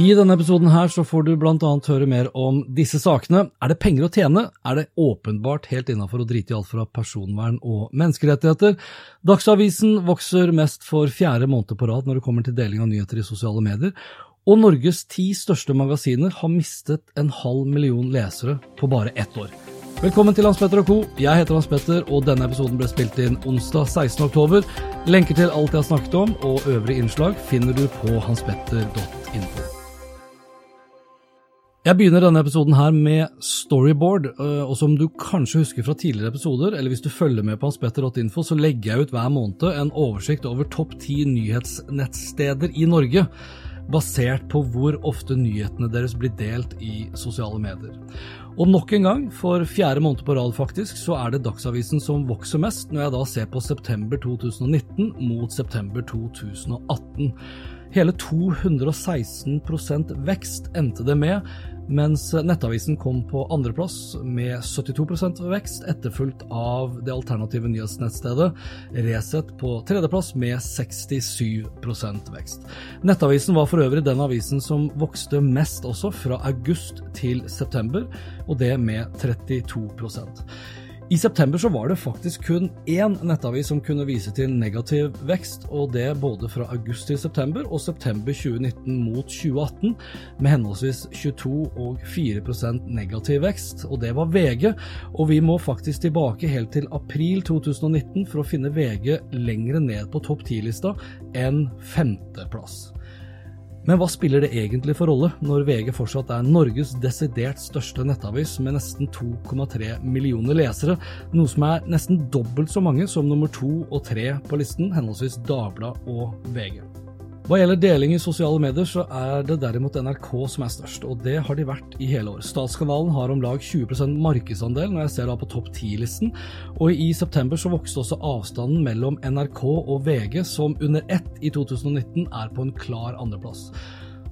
I denne episoden her så får du blant annet høre mer om disse sakene. Er det penger å tjene? Er det åpenbart helt innafor å drite i alt fra personvern og menneskerettigheter? Dagsavisen vokser mest for fjerde måned på rad når det kommer til deling av nyheter i sosiale medier. Og Norges ti største magasiner har mistet en halv million lesere på bare ett år. Velkommen til Hans Petter og co. Jeg heter Hans Petter, og denne episoden ble spilt inn onsdag 16. oktober. Lenker til alt jeg har snakket om og øvrige innslag finner du på hanspetter.info. Jeg begynner denne episoden her med storyboard, øh, og som du kanskje husker fra tidligere episoder, eller hvis du følger med på hanspetter.info, så legger jeg ut hver måned en oversikt over topp ti nyhetsnettsteder i Norge, basert på hvor ofte nyhetene deres blir delt i sosiale medier. Og nok en gang, for fjerde måned på rad faktisk, så er det Dagsavisen som vokser mest, når jeg da ser på september 2019 mot september 2018. Hele 216 vekst endte det med, mens Nettavisen kom på andreplass med 72% vekst, etterfulgt av det alternative nyhetsnettstedet Resett på tredjeplass med 67% vekst. Nettavisen var for øvrig den avisen som vokste mest også fra august til september, og det med 32 i september så var det faktisk kun én nettavis som kunne vise til negativ vekst, og det både fra august til september og september 2019 mot 2018, med henholdsvis 22 og 4% negativ vekst, og det var VG. Og vi må faktisk tilbake helt til april 2019 for å finne VG lengre ned på topp 10-lista enn femteplass. Men hva spiller det egentlig for rolle, når VG fortsatt er Norges desidert største nettavis med nesten 2,3 millioner lesere, noe som er nesten dobbelt så mange som nummer to og tre på listen, henholdsvis Dagbladet og VG. Hva gjelder deling i sosiale medier, så er det derimot NRK som er størst, og det har de vært i hele år. Statskanalen har om lag 20% markedsandel når jeg ser da på topp 10-listen, og i september så vokste også avstanden mellom NRK og VG, som under ett i 2019 er på en klar andreplass.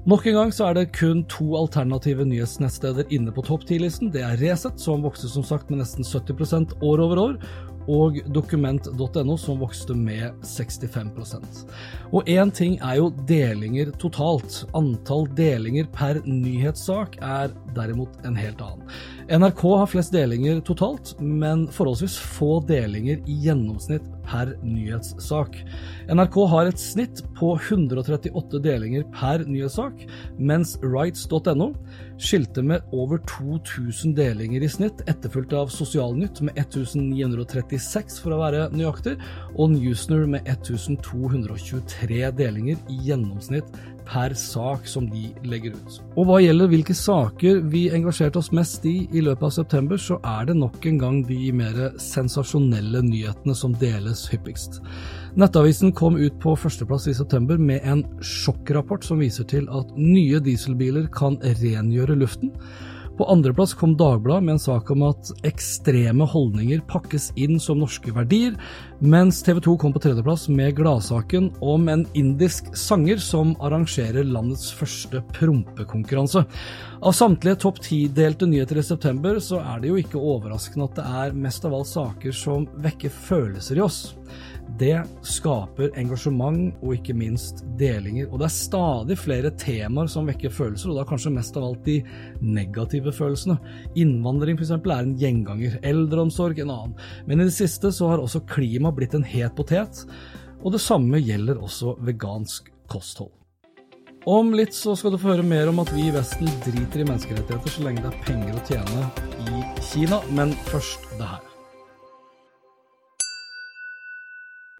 Nok en gang så er det kun to alternative nyhetsnettsteder inne på topp 10-listen. Det er Resett, som vokste som sagt med nesten 70% år over år, og dokument.no, som vokste med 65% Og én ting er jo delinger totalt. Antall delinger per nyhetssak er derimot en helt annen. NRK har flest delinger totalt, men forholdsvis få delinger i gjennomsnitt per nyhetssak. NRK har et snitt på 138 delinger per nyhetssak, mens rights.no skilte med over 2000 delinger i snitt, etterfulgt av Sosialnytt med 1936 for å være nøyaktig, og Newsner med 1223 delinger i gjennomsnitt per sak som de legger ut. Og hva gjelder hvilke saker vi engasjerte oss mest i i løpet av september, så er det nok en gang de mer sensasjonelle nyhetene som deles hyppigst. Nettavisen kom ut på førsteplass i september med en sjokkrapport som viser til at nye dieselbiler kan rengjøre luften. På andreplass kom Dagbladet med en sak om at ekstreme holdninger pakkes inn som norske verdier, mens TV 2 kom på tredjeplass med gladsaken om en indisk sanger som arrangerer landets første prompekonkurranse. Av samtlige topp ti-delte nyheter i september, så er det jo ikke overraskende at det er mest av alt saker som vekker følelser i oss. Det skaper engasjement og ikke minst delinger. Og det er stadig flere temaer som vekker følelser, og da kanskje mest av alt de negative følelsene. Innvandring f.eks. er en gjenganger, eldreomsorg en annen. Men i det siste så har også klima blitt en het potet, og det samme gjelder også vegansk kosthold. Om litt så skal du få høre mer om at vi i Vesten driter i menneskerettigheter så lenge det er penger å tjene i Kina, men først det her.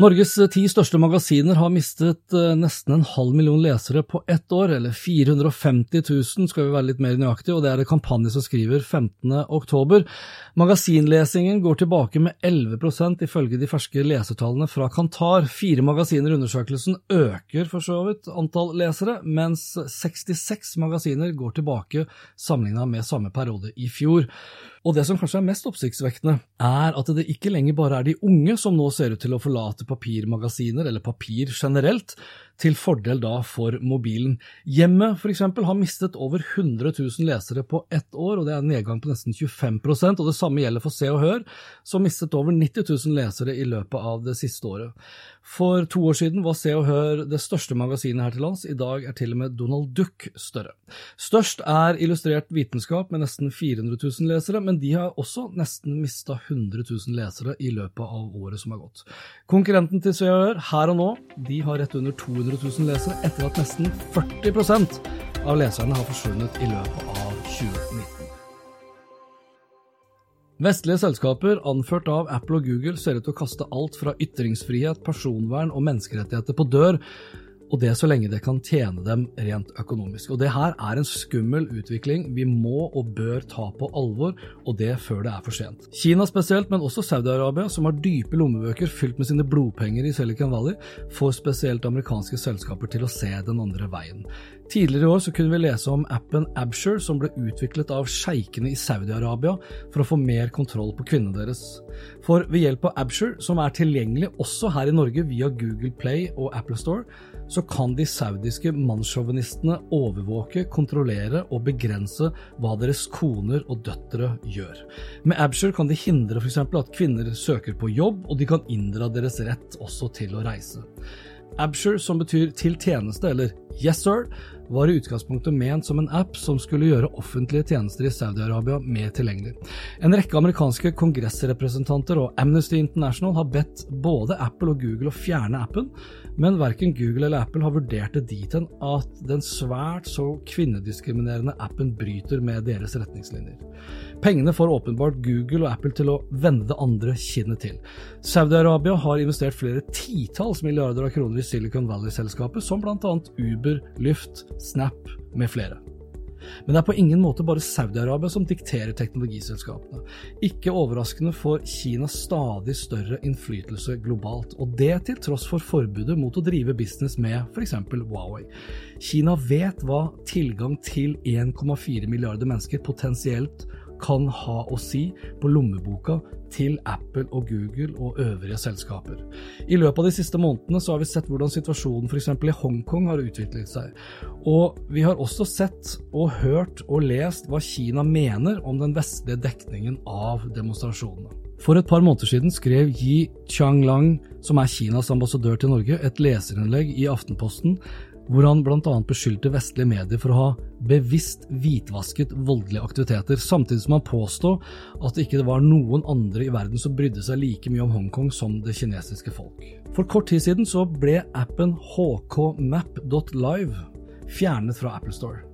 Norges ti største magasiner har mistet eh, nesten en halv million lesere på ett år, eller 450 000 skal vi være litt mer nøyaktige, og det er det kampanje som skriver 15. oktober. Magasinlesingen går tilbake med 11% ifølge de ferske lesertallene fra Kantar. Fire magasiner i undersøkelsen øker for så vidt antall lesere, mens 66 magasiner går tilbake sammenlignet med samme periode i fjor. Og det som kanskje er mest oppsiktsvekkende, er at det ikke lenger bare er de unge som nå ser ut til å forlate papirmagasiner, eller papir generelt, til fordel da for mobilen. Hjemmet eksempel har mistet over 100 000 lesere på ett år, og det er en nedgang på nesten 25% og det samme gjelder for Se og Hør, som mistet over 90 000 lesere i løpet av det siste året. For to år siden var Se og Hør det største magasinet her til lands, i dag er til og med Donald Duck større. Størst er Illustrert vitenskap med nesten 400 000 lesere, men de har også nesten mista 100 000 lesere i løpet av året som har gått. Konkurrenten til Se og Hør, Her og Nå, de har rett under 200 000 lesere etter at nesten 40% av leserne har forsvunnet i løpet av 2019. Vestlige selskaper, anført av Apple og Google, ser ut til å kaste alt fra ytringsfrihet, personvern og menneskerettigheter på dør og det så lenge det kan tjene dem rent økonomisk. Og det her er en skummel utvikling vi må og bør ta på alvor, og det før det er for sent. Kina spesielt, men også Saudi-Arabia, som har dype lommebøker fylt med sine blodpenger i Silicon Valley, får spesielt amerikanske selskaper til å se den andre veien. Tidligere i år så kunne vi lese om appen Absure, som ble utviklet av sjeikene i Saudi-Arabia for å få mer kontroll på kvinnene deres. For ved hjelp av Absure, som er tilgjengelig også her i Norge via Google Play og Apple Store, så kan de saudiske mannssjåvinistene overvåke, kontrollere og begrense hva deres koner og døtre gjør. Med Abshur kan de hindre f.eks. at kvinner søker på jobb, og de kan inndra deres rett også til å reise. Abshur, som betyr til tjeneste eller yes sir, var i utgangspunktet ment som en app som skulle gjøre offentlige tjenester i Saudi-Arabia mer tilgjengelig. En rekke amerikanske kongressrepresentanter og Amnesty International har bedt både Apple og Google å fjerne appen, men verken Google eller Apple har vurdert det dit hen at den svært så kvinnediskriminerende appen bryter med deres retningslinjer. Pengene får åpenbart Google og Apple til å vende det andre kinnet til. Saudi-Arabia har investert flere titalls milliarder av kroner i Silicon Valley-selskapet, som bl.a. Uber, Lyft, Snap med flere. Men det er på ingen måte bare Saudi-Arabia som dikterer teknologiselskapene. Ikke overraskende får Kina stadig større innflytelse globalt, og det til tross for forbudet mot å drive business med f.eks. Huawei. Kina vet hva tilgang til 1,4 milliarder mennesker potensielt kan ha å si på lommeboka til Apple og Google og øvrige selskaper. I løpet av de siste månedene så har vi sett hvordan situasjonen f.eks. i Hongkong har utviklet seg. Og vi har også sett og hørt og lest hva Kina mener om den vestlige dekningen av demonstrasjonene. For et par måneder siden skrev Yi Chang-lang, som er Kinas ambassadør til Norge, et leserinnlegg i Aftenposten hvor han bl.a. beskyldte vestlige medier for å ha bevisst hvitvasket voldelige aktiviteter, samtidig som han påstod at det ikke var noen andre i verden som brydde seg like mye om Hongkong som det kinesiske folk. For kort tid siden så ble appen hkmap.live fjernet fra Apple Store.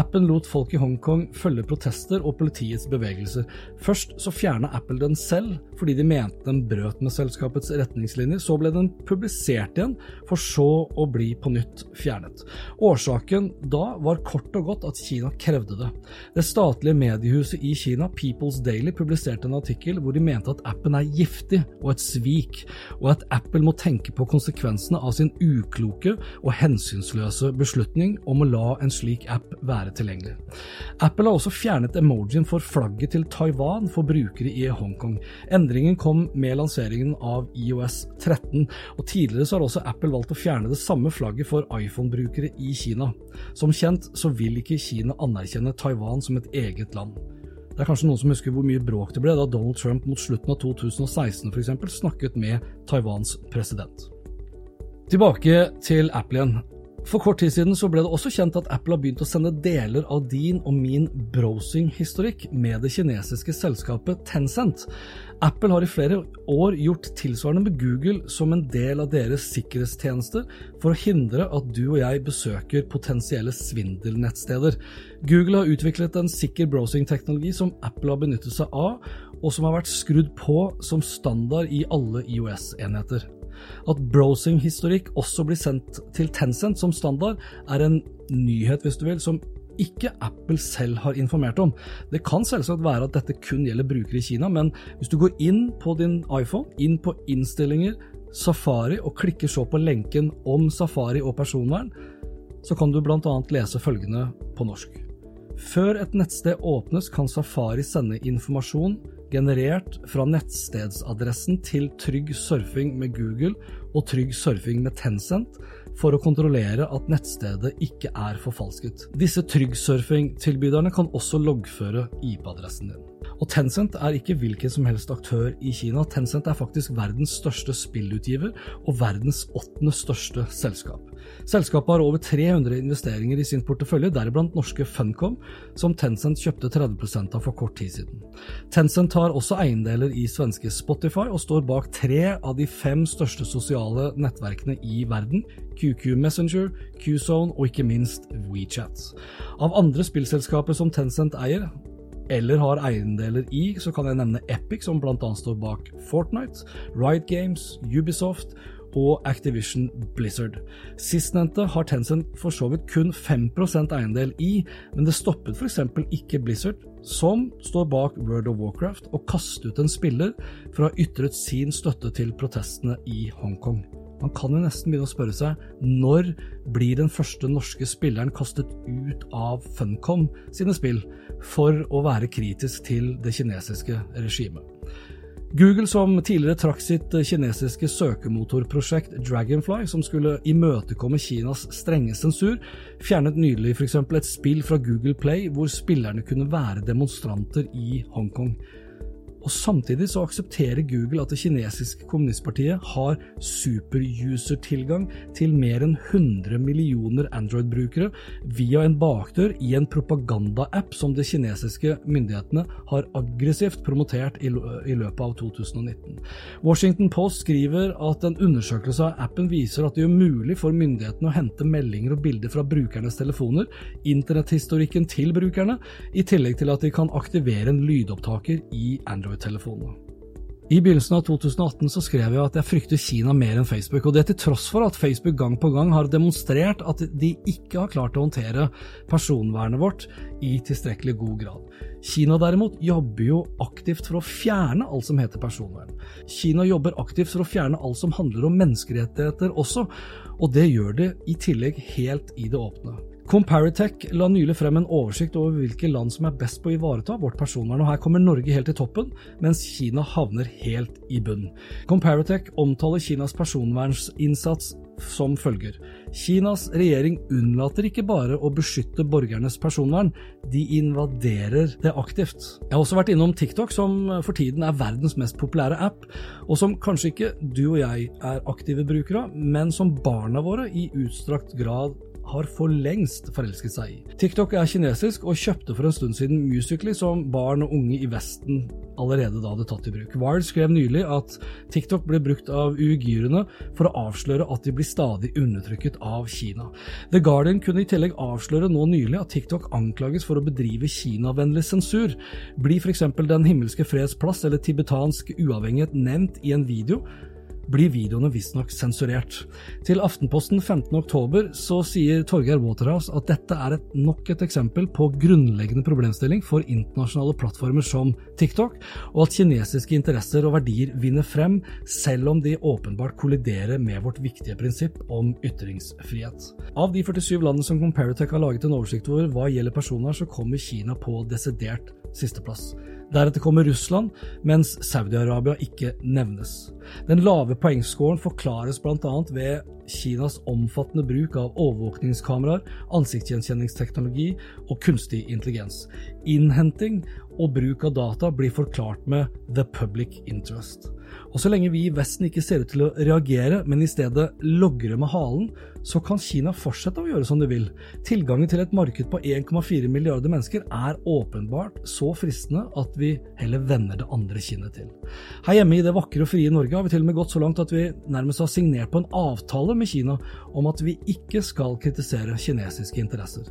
Appen lot folk i Hongkong følge protester og politiets bevegelser. Først så fjerna Apple den selv, fordi de mente den brøt med selskapets retningslinjer. Så ble den publisert igjen, for så å bli på nytt fjernet. Årsaken da var kort og godt at Kina krevde det. Det statlige mediehuset i Kina, People's Daily, publiserte en artikkel hvor de mente at appen er giftig og et svik, og at Apple må tenke på konsekvensene av sin ukloke og hensynsløse beslutning om å la en slik app være tilgjengelig. Apple har også fjernet emojien for flagget til Taiwan for brukere i Hongkong. Endringen kom med lanseringen av IOS 13, og tidligere så har også Apple valgt å fjerne det samme flagget for iPhone-brukere i Kina. Som kjent så vil ikke Kina anerkjenne Taiwan som et eget land. Det er kanskje noen som husker hvor mye bråk det ble da Donald Trump mot slutten av 2016 f.eks. snakket med Taiwans president. Tilbake til Apple igjen. For kort tid siden så ble det også kjent at Apple har begynt å sende deler av din og min browsing-historikk med det kinesiske selskapet Tencent. Apple har i flere år gjort tilsvarende med Google som en del av deres sikkerhetstjenester for å hindre at du og jeg besøker potensielle svindelnettsteder. Google har utviklet en sikker browsing-teknologi som Apple har benyttet seg av, og som har vært skrudd på som standard i alle IOS-enheter. At browsing-historikk også blir sendt til Tencent som standard, er en nyhet, hvis du vil, som ikke Apple selv har informert om. Det kan selvsagt være at dette kun gjelder brukere i Kina, men hvis du går inn på din iPhone, inn på innstillinger, Safari og klikker så på lenken om safari og personvern, så kan du bl.a. lese følgende på norsk. Før et nettsted åpnes, kan Safari sende informasjon generert fra nettstedsadressen til Trygg surfing med Google og Trygg surfing med Tencent for å kontrollere at nettstedet ikke er forfalsket. Disse Trygg surfing-tilbyderne kan også loggføre IP-adressen din. Og Tencent er ikke hvilken som helst aktør i Kina. Tencent er faktisk verdens største spillutgiver og verdens åttende største selskap. Selskapet har over 300 investeringer i sin portefølje, deriblant norske Funcom, som Tencent kjøpte 30% av for kort tid siden. Tencent har også eiendeler i svenske Spotify og står bak tre av de fem største sosiale nettverkene i verden, QQ Messenger, QZone og ikke minst WeChat. Av andre spillselskaper som Tencent eier, eller har eiendeler i, så kan jeg nevne Epic, som bl.a. står bak Fortnite, Riot Games, Ubisoft og Activision Blizzard. Sistnevnte har Tencent for så vidt kun 5% eiendel i, men det stoppet f.eks. ikke Blizzard, som står bak World of Warcraft, og kastet ut en spiller for å ha ytret sin støtte til protestene i Hongkong. Man kan jo nesten begynne å spørre seg når blir den første norske spilleren kastet ut av Funcom sine spill for å være kritisk til det kinesiske regimet? Google, som tidligere trakk sitt kinesiske søkemotorprosjekt Dragonfly, som skulle imøtekomme Kinas strenge sensur, fjernet nylig f.eks. et spill fra Google Play hvor spillerne kunne være demonstranter i Hongkong. Og Samtidig så aksepterer Google at det kinesiske kommunistpartiet har superuser-tilgang til mer enn 100 millioner Android-brukere via en bakdør i en propaganda-app som de kinesiske myndighetene har aggressivt promotert i, løpet av 2019. Washington Post skriver at en undersøkelse av appen viser at det gjør mulig for myndighetene å hente meldinger og bilder fra brukernes telefoner, internetthistorikken til brukerne, i tillegg til at de kan aktivere en lydopptaker i Android. Android-telefonene. I begynnelsen av 2018 så skrev jeg at jeg frykter Kina mer enn Facebook, og det til tross for at Facebook gang på gang har demonstrert at de ikke har klart å håndtere personvernet vårt i tilstrekkelig god grad. Kina derimot jobber jo aktivt for å fjerne alt som heter personvern. Kina jobber aktivt for å fjerne alt som handler om menneskerettigheter også, og det gjør de i tillegg helt i det åpne. Comparitech la nylig frem en oversikt over hvilke land som er best på å ivareta vårt personvern, og her kommer Norge helt i toppen, mens Kina havner helt i bunnen. Comparitech omtaler Kinas personverninnsats som følger. Kinas regjering unnlater ikke bare å beskytte borgernes personvern, de invaderer det aktivt. Jeg har også vært innom TikTok, som for tiden er verdens mest populære app, og som kanskje ikke du og jeg er aktive brukere av, men som barna våre i utstrakt grad har for lengst forelsket seg i. TikTok er kinesisk og kjøpte for en stund siden Musically, som barn og unge i Vesten allerede da hadde tatt i bruk. Wired skrev nylig at TikTok ble brukt av uigyrene for å avsløre at de blir stadig undertrykket av Kina. The Guardian kunne i tillegg avsløre nå nylig at TikTok anklages for å bedrive kinavennlig sensur. Blir f.eks. Den himmelske freds plass eller tibetansk uavhengighet nevnt i en video, blir videoene visstnok sensurert. Til Aftenposten 15.10 så sier Torgeir Waterhouse at dette er et, nok et eksempel på grunnleggende problemstilling for internasjonale plattformer som TikTok, og at kinesiske interesser og verdier vinner frem, selv om de åpenbart kolliderer med vårt viktige prinsipp om ytringsfrihet. Av de 47 landene som Comparatech har laget en oversikt over hva gjelder personer, så kommer Kina på desidert sisteplass. Deretter kommer Russland, mens Saudi-Arabia ikke nevnes. Den lave poengscoren forklares bl.a. ved Kinas omfattende bruk av overvåkningskameraer, ansiktsgjenkjenningsteknologi og kunstig intelligens. Innhenting og bruk av data blir forklart med the public interest. Og så lenge vi i Vesten ikke ser ut til å reagere, men i stedet logrer med halen, så kan Kina fortsette å gjøre som de vil. Tilgangen til et marked på 1,4 milliarder mennesker er åpenbart så fristende at vi heller vender det andre kinnet til. Her hjemme i det vakre og frie Norge har vi til og med gått så langt at vi nærmest har signert på en avtale med Kina om at vi ikke skal kritisere kinesiske interesser.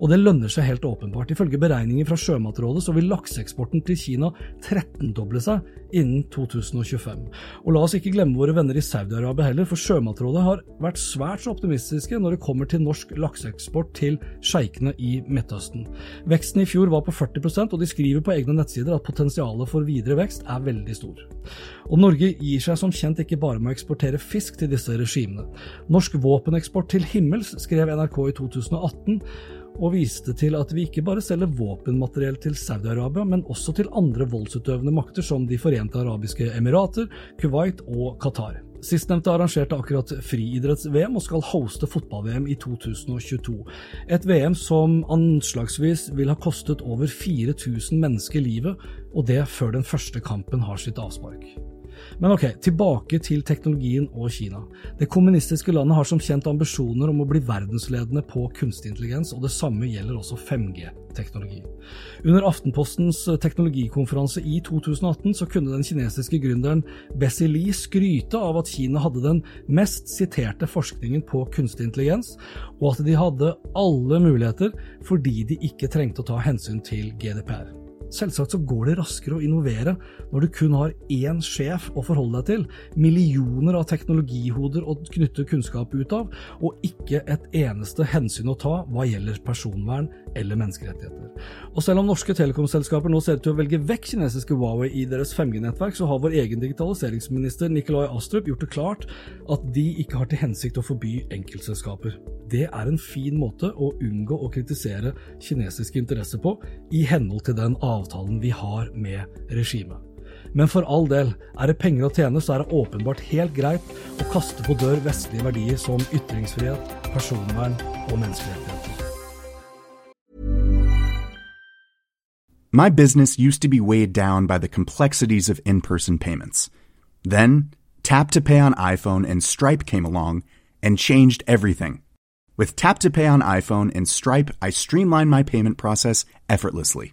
Og det lønner seg helt åpenbart. Ifølge beregninger fra Sjømatrådet så vil lakseeksporten til Kina 13-doble seg innen 2025. Og la oss ikke glemme våre venner i Saudi-Arabia heller, for Sjømatrådet har vært svært så optimistiske når det kommer til norsk lakseeksport til sjeikene i Midtøsten. Veksten i fjor var på 40% og de skriver på egne nettsider at potensialet for videre vekst er veldig stor. Og Norge gir seg som kjent ikke bare med å eksportere fisk til disse regimene. Norsk våpeneksport til himmels, skrev NRK i 2018 og viste til at vi ikke bare selger våpenmateriell til Saudi-Arabia, men også til andre voldsutøvende makter som De forente arabiske emirater, Kuwait og Qatar. Sistnevnte arrangerte akkurat friidretts-VM og skal hoste fotball-VM i 2022. Et VM som anslagsvis vil ha kostet over 4000 mennesker livet, og det før den første kampen har sitt avspark. Men ok, tilbake til teknologien og Kina. Det kommunistiske landet har som kjent ambisjoner om å bli verdensledende på kunstig intelligens, og det samme gjelder også 5G-teknologi. Under Aftenpostens teknologikonferanse i 2018 så kunne den kinesiske gründeren Bessie Lee skryte av at Kina hadde den mest siterte forskningen på kunstig intelligens, og at de hadde alle muligheter fordi de ikke trengte å ta hensyn til GDPR. Selvsagt så går det raskere å innovere når du kun har én sjef å forholde deg til, millioner av teknologihoder å knytte kunnskap ut av, og ikke et eneste hensyn å ta hva gjelder personvern eller menneskerettigheter. Og selv om norske telekomselskaper nå ser ut til å velge vekk kinesiske Huawei i deres 5G-nettverk, så har vår egen digitaliseringsminister Nikolai Astrup gjort det klart at de ikke har til hensikt å forby enkeltselskaper. Det er en fin måte å unngå å kritisere kinesiske interesser på, i henhold til den avtalen avtalen vi har med regimet. Men for all del, er det penger å tjene, så er det åpenbart helt greit å kaste på dør vestlige verdier som ytringsfrihet, personvern og menneskerettigheter. My business used to be weighed down by the complexities of in-person payments. Then, Tap to Pay on iPhone and Stripe came along and changed everything. With Tap to Pay on iPhone and Stripe, I streamlined my payment process effortlessly.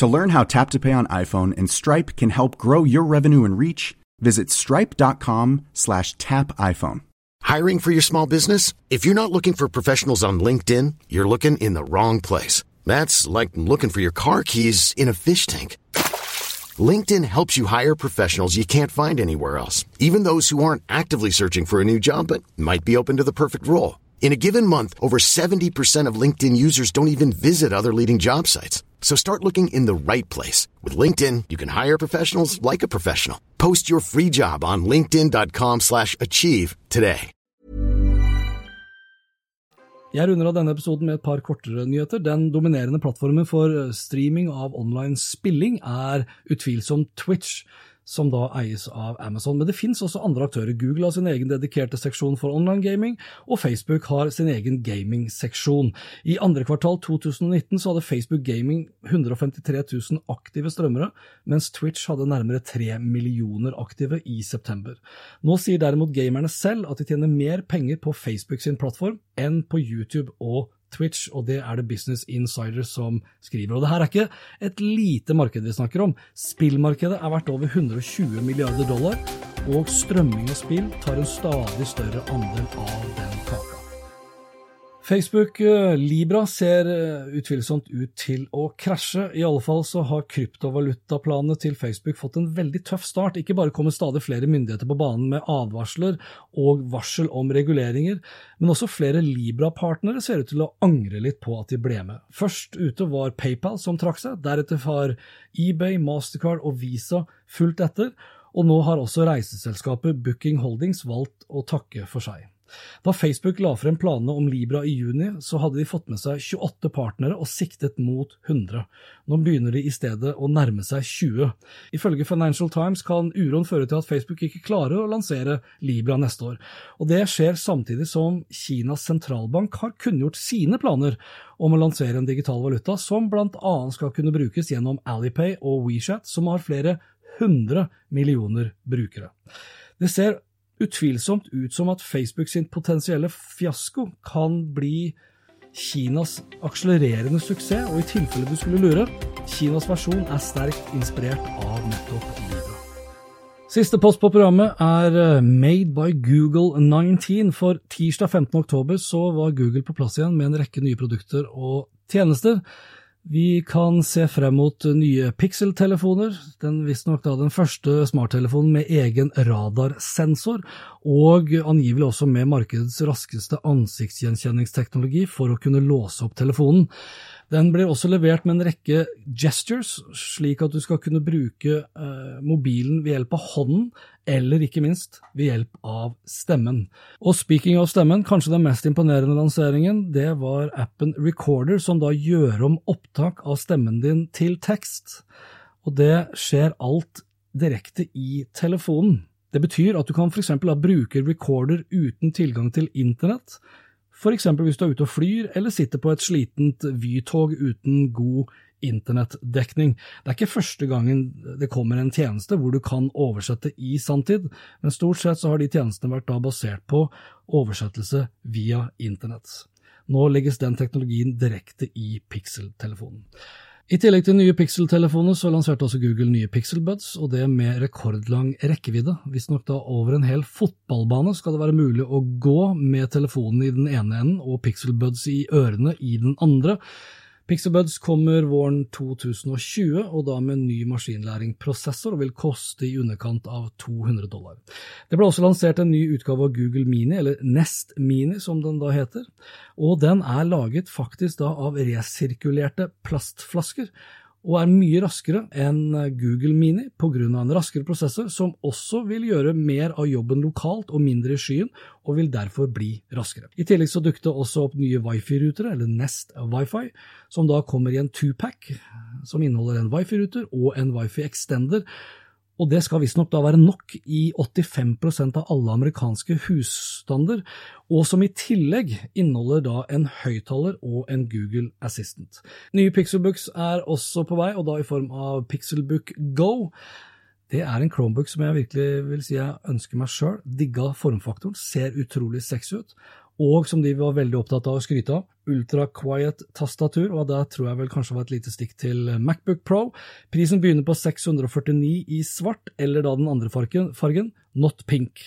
To learn how Tap to Pay on iPhone and Stripe can help grow your revenue and reach, visit stripe.com slash tap iPhone. Hiring for your small business? If you're not looking for professionals on LinkedIn, you're looking in the wrong place. That's like looking for your car keys in a fish tank. LinkedIn helps you hire professionals you can't find anywhere else, even those who aren't actively searching for a new job but might be open to the perfect role. In a given month, over 70% of LinkedIn users don't even visit other leading job sites. So start looking in the right place. With LinkedIn, you can hire professionals like a professional. Post your free job on linkedin.com slash achieve today. Jeg runder av denne episoden med et par kortere nyheter. Den dominerende plattformen for streaming av online spilling er utvilsomt Twitch som da eies av Amazon. Men det finnes også andre aktører. Google har sin egen dedikerte seksjon for online gaming, og Facebook har sin egen gaming-seksjon. I andre kvartal 2019 så hadde Facebook Gaming 153 000 aktive strømmere, mens Twitch hadde nærmere 3 millioner aktive i september. Nå sier derimot gamerne selv at de tjener mer penger på Facebook sin plattform enn på YouTube og Twitch, og det er det Business Insider som skriver. Og det her er ikke et lite marked vi snakker om. Spillmarkedet er verdt over 120 milliarder dollar, og strømming av spill tar en stadig større andel av den kaka. Facebook eh, Libra ser eh, utvilsomt ut til å krasje. I alle fall så har kryptovalutaplanene til Facebook fått en veldig tøff start. Ikke bare kommer stadig flere myndigheter på banen med advarsler og varsel om reguleringer, men også flere Libra-partnere ser ut til å angre litt på at de ble med. Først ute var PayPal som trakk seg, deretter har eBay, Mastercard og Visa fulgt etter, og nå har også reiseselskapet Booking Holdings valgt å takke for seg. Da Facebook la frem planene om Libra i juni, så hadde de fått med seg 28 partnere og siktet mot 100. Nå begynner de i stedet å nærme seg 20. Ifølge Financial Times kan uroen føre til at Facebook ikke klarer å lansere Libra neste år. Og det skjer samtidig som Kinas sentralbank har kunngjort sine planer om å lansere en digital valuta som bl.a. skal kunne brukes gjennom Alipay og WeChat, som har flere hundre millioner brukere. Det ser utvilsomt ut som at Facebook sin potensielle fiasko kan bli Kinas akselererende suksess, og i tilfelle du skulle lure, Kinas versjon er sterkt inspirert av nettopp Libra. Siste post på programmet er eh, Made by Google 19. For tirsdag 15. oktober var Google på plass igjen med en rekke nye produkter og tjenester. Vi kan se frem mot nye Pixel-telefoner, visstnok da den første smarttelefonen med egen radarsensor, og angivelig også med markedets raskeste ansiktsgjenkjenningsteknologi for å kunne låse opp telefonen. Den blir også levert med en rekke gestures, slik at du skal kunne bruke eh, mobilen ved hjelp av hånden, eller ikke minst ved hjelp av stemmen. Og speaking av stemmen, kanskje den mest imponerende lanseringen, det var appen Recorder, som da gjør om opptak av stemmen din til tekst. Og det skjer alt direkte i telefonen. Det betyr at du kan f.eks. bruke recorder uten tilgang til internett, f.eks. hvis du er ute og flyr eller sitter på et slitent Vy-tog uten god internettdekning. Det er ikke første gangen det kommer en tjeneste hvor du kan oversette i sanntid, men stort sett så har de tjenestene vært da basert på oversettelse via internett. Nå legges den teknologien direkte i Pixel-telefonen. I tillegg til nye Pixel-telefoner så lanserte også Google nye pixelbuds, og det med rekordlang rekkevidde. Visstnok da over en hel fotballbane skal det være mulig å gå med telefonen i den ene enden og pixelbuds i ørene i den andre. Pixelbuds kommer våren 2020, og da med ny maskinlæringprosessor, og vil koste i underkant av 200 dollar. Det ble også lansert en ny utgave av Google Mini, eller Nest Mini som den da heter, og den er laget faktisk da av resirkulerte plastflasker, og er mye raskere enn Google Mini pga. en raskere prosessor, som også vil gjøre mer av jobben lokalt og mindre i skyen, og vil derfor bli raskere. I tillegg så dukket det også opp nye wifi-rutere, eller Nest Wifi, som da kommer i en two-pack, som inneholder en wifi-ruter og en wifi extender, og det skal visstnok da være nok i 85% av alle amerikanske husstander, og som i tillegg inneholder da en høyttaler og en Google Assistant. Nye Pixelbooks er også på vei, og da i form av Pixelbook Go. Det er en Chromebook som jeg virkelig vil si jeg ønsker meg sjøl. Digga formfaktoren, ser utrolig sexy ut, og som de var veldig opptatt av å skryte av, Ultra Quiet tastatur, og det tror jeg vel kanskje var et lite stikk til Macbook Pro. Prisen begynner på 649 i svart, eller da den andre fargen, fargen Not Pink.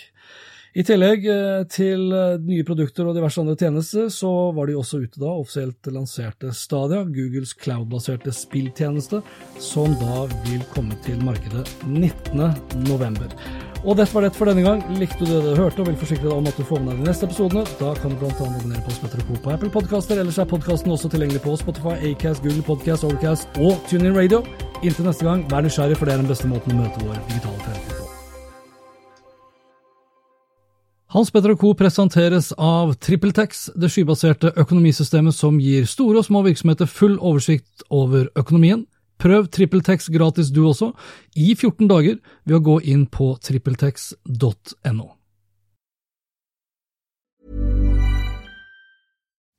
I tillegg eh, til eh, nye produkter og diverse andre tjenester, så var de også ute da, offisielt lanserte Stadia, Googles cloud-baserte spilltjeneste, som da vil komme til markedet 19.11. Og dette var det for denne gang. Likte du det du hørte og vil forsikre deg om at du får med deg de neste episodene, da kan du bl.a. abonnere på Spetter Co. på Apple Podcaster. Ellers er podkasten også tilgjengelig på Spotify, Acast, Google Podcast, Overcast og TuneIn Radio. Inntil neste gang, vær nysgjerrig, for det er den beste måten å møte vår digitale fremtid på. Hans Petter og Co. presenteres av TrippelTex, det skybaserte økonomisystemet som gir store og små virksomheter full oversikt over økonomien. Prøv TrippelTex gratis du også, i 14 dager, ved å gå inn på trippeltex.no.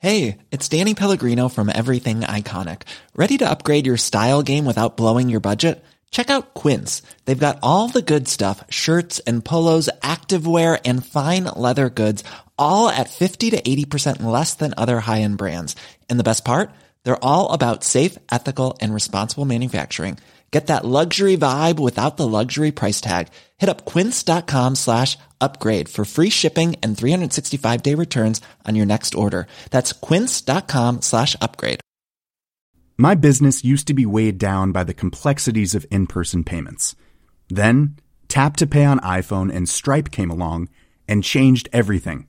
Hey, it's Danny Pellegrino from Everything Iconic. Ready to upgrade your style game without blowing your budget? Check out Quince. They've got all the good stuff shirts and polos, activewear, and fine leather goods, all at 50 to 80% less than other high end brands. And the best part? They're all about safe, ethical, and responsible manufacturing. Get that luxury vibe without the luxury price tag. Hit up quince.com slash upgrade for free shipping and 365 day returns on your next order. That's quince.com slash upgrade. My business used to be weighed down by the complexities of in person payments. Then, Tap to Pay on iPhone and Stripe came along and changed everything.